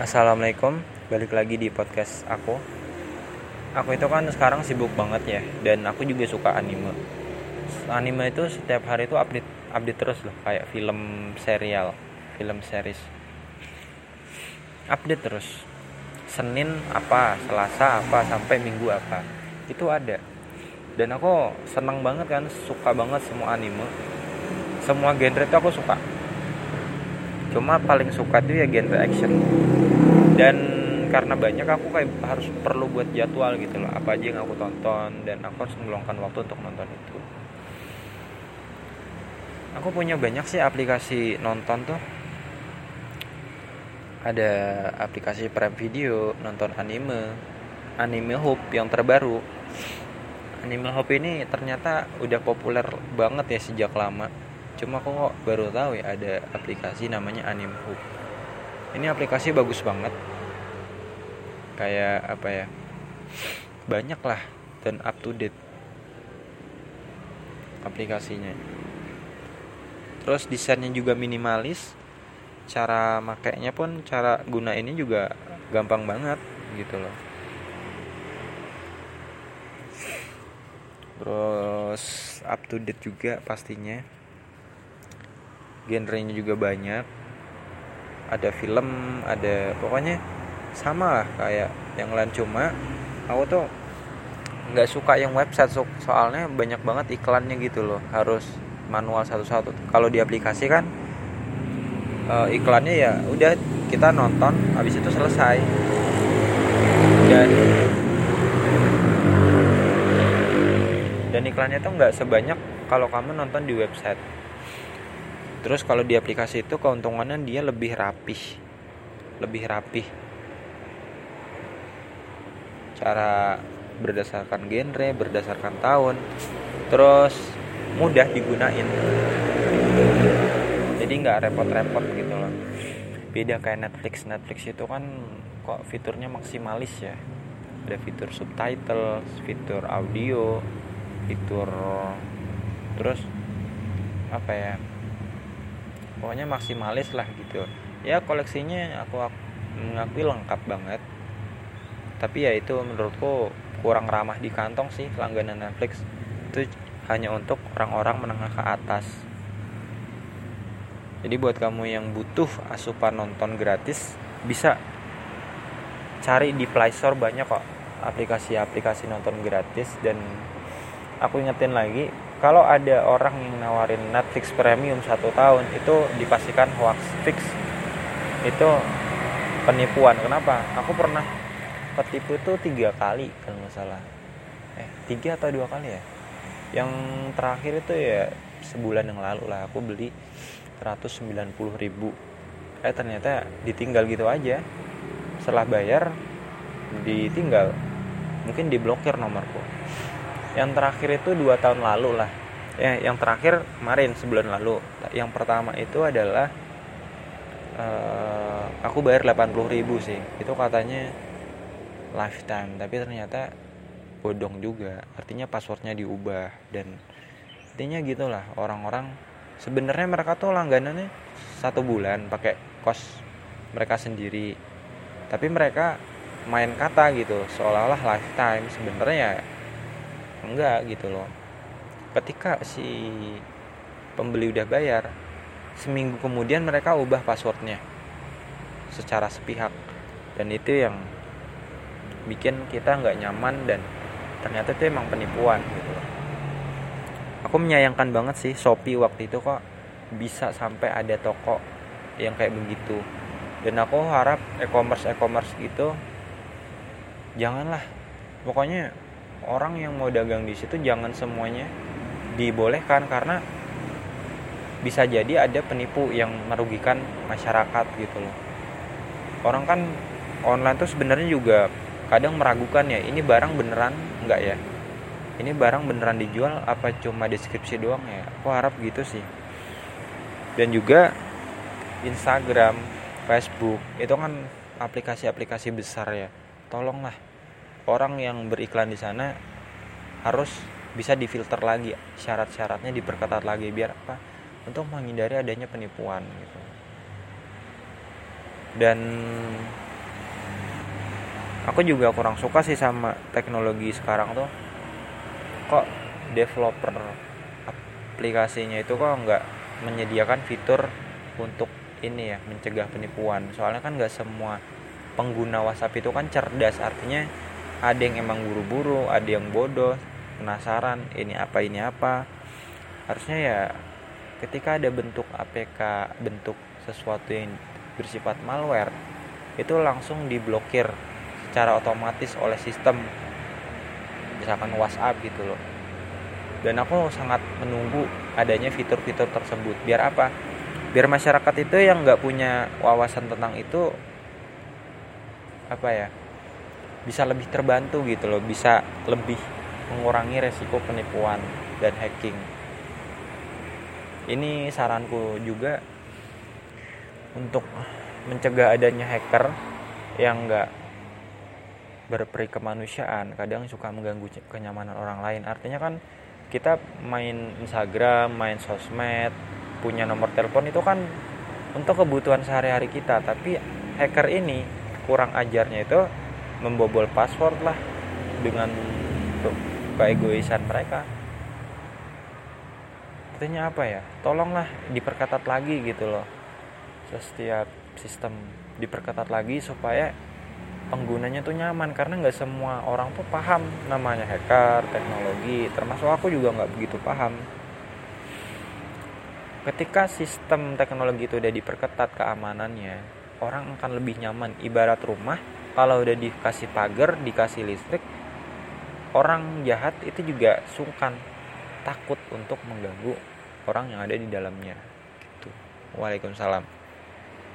Assalamualaikum, balik lagi di podcast aku. Aku itu kan sekarang sibuk banget ya, dan aku juga suka anime. Anime itu setiap hari itu update update terus loh, kayak film serial, film series. Update terus. Senin apa, Selasa apa, sampai Minggu apa. Itu ada. Dan aku seneng banget kan, suka banget semua anime. Semua genre itu aku suka cuma paling suka tuh ya genre action. Dan karena banyak aku kayak harus perlu buat jadwal gitu loh. Apa aja yang aku tonton dan aku harus meluangkan waktu untuk nonton itu. Aku punya banyak sih aplikasi nonton tuh. Ada aplikasi Prime Video nonton anime anime Hub yang terbaru. Anime Hub ini ternyata udah populer banget ya sejak lama cuma aku kok baru tahu ya ada aplikasi namanya Anime Hub ini aplikasi bagus banget. Kayak apa ya? Banyak lah dan up to date aplikasinya. Terus desainnya juga minimalis. Cara makainya pun cara guna ini juga gampang banget gitu loh. Terus up to date juga pastinya genrenya juga banyak. Ada film ada pokoknya sama lah kayak yang lain. Cuma aku tuh nggak suka yang website so soalnya banyak banget iklannya gitu loh. Harus manual satu-satu. Kalau di aplikasi kan uh, iklannya ya udah kita nonton habis itu selesai. Dan dan iklannya tuh nggak sebanyak kalau kamu nonton di website terus kalau di aplikasi itu keuntungannya dia lebih rapih. Lebih rapih. Cara berdasarkan genre berdasarkan tahun. Terus mudah digunain. Jadi nggak repot-repot gitu loh. Beda kayak Netflix. Netflix itu kan kok fiturnya maksimalis ya. Ada fitur subtitle fitur audio fitur terus apa ya pokoknya maksimalis lah gitu. Ya koleksinya aku mengakui lengkap banget. Tapi ya itu menurutku kurang ramah di kantong sih langganan Netflix. Itu hanya untuk orang-orang menengah ke atas. Jadi buat kamu yang butuh asupan nonton gratis bisa cari di Play Store banyak kok aplikasi-aplikasi nonton gratis dan aku ingetin lagi kalau ada orang yang nawarin Netflix Premium satu tahun itu dipastikan hoax fix. Itu penipuan. Kenapa? Aku pernah ketipu itu tiga kali kalau nggak salah. Eh tiga atau dua kali ya? Yang terakhir itu ya sebulan yang lalu lah. Aku beli 190 ribu. Eh ternyata ditinggal gitu aja. Setelah bayar ditinggal. Mungkin diblokir nomorku yang terakhir itu dua tahun lalu lah. Ya yang terakhir kemarin sebulan lalu. Yang pertama itu adalah uh, aku bayar 80 ribu sih. Itu katanya lifetime tapi ternyata bodong juga. Artinya passwordnya diubah dan intinya gitulah orang-orang sebenarnya mereka tuh langganannya satu bulan pakai kos mereka sendiri. Tapi mereka main kata gitu seolah-olah lifetime. Sebenarnya enggak gitu loh. Ketika si pembeli udah bayar seminggu kemudian mereka ubah passwordnya secara sepihak. Dan itu yang bikin kita nggak nyaman dan ternyata itu emang penipuan gitu loh. Aku menyayangkan banget sih Shopee waktu itu kok bisa sampai ada toko yang kayak begitu. Dan aku harap e-commerce e-commerce gitu janganlah. Pokoknya orang yang mau dagang di situ jangan semuanya dibolehkan karena bisa jadi ada penipu yang merugikan masyarakat gitu loh. Orang kan online tuh sebenarnya juga kadang meragukan ya ini barang beneran enggak ya? Ini barang beneran dijual apa cuma deskripsi doang ya? Aku harap gitu sih. Dan juga Instagram Facebook itu kan aplikasi-aplikasi besar ya. Tolonglah orang yang beriklan di sana harus bisa difilter lagi syarat-syaratnya diperketat lagi biar apa? Untuk menghindari adanya penipuan gitu. Dan aku juga kurang suka sih sama teknologi sekarang tuh. Kok developer aplikasinya itu kok nggak menyediakan fitur untuk ini ya mencegah penipuan? Soalnya kan nggak semua pengguna WhatsApp itu kan cerdas artinya ada yang emang buru-buru ada yang bodoh penasaran ini apa ini apa. Harusnya ya ketika ada bentuk APK bentuk sesuatu yang bersifat malware itu langsung diblokir secara otomatis oleh sistem. Misalkan WhatsApp gitu loh. Dan aku sangat menunggu adanya fitur-fitur tersebut. Biar apa? Biar masyarakat itu yang nggak punya wawasan tentang itu apa ya bisa lebih terbantu gitu loh bisa lebih mengurangi resiko penipuan dan hacking. Ini saranku juga untuk mencegah adanya hacker yang enggak berperi kemanusiaan kadang suka mengganggu kenyamanan orang lain. Artinya kan kita main Instagram main sosmed punya nomor telepon itu kan untuk kebutuhan sehari-hari kita. Tapi hacker ini kurang ajarnya itu membobol password lah dengan keegoisan mereka. Artinya apa ya? Tolonglah diperketat lagi gitu loh. Setiap sistem diperketat lagi supaya penggunanya tuh nyaman karena nggak semua orang tuh paham namanya hacker teknologi termasuk aku juga nggak begitu paham. Ketika sistem teknologi itu udah diperketat keamanannya orang akan lebih nyaman. Ibarat rumah kalau udah dikasih pagar dikasih listrik orang jahat itu juga sungkan takut untuk mengganggu orang yang ada di dalamnya. Gitu. Waalaikumsalam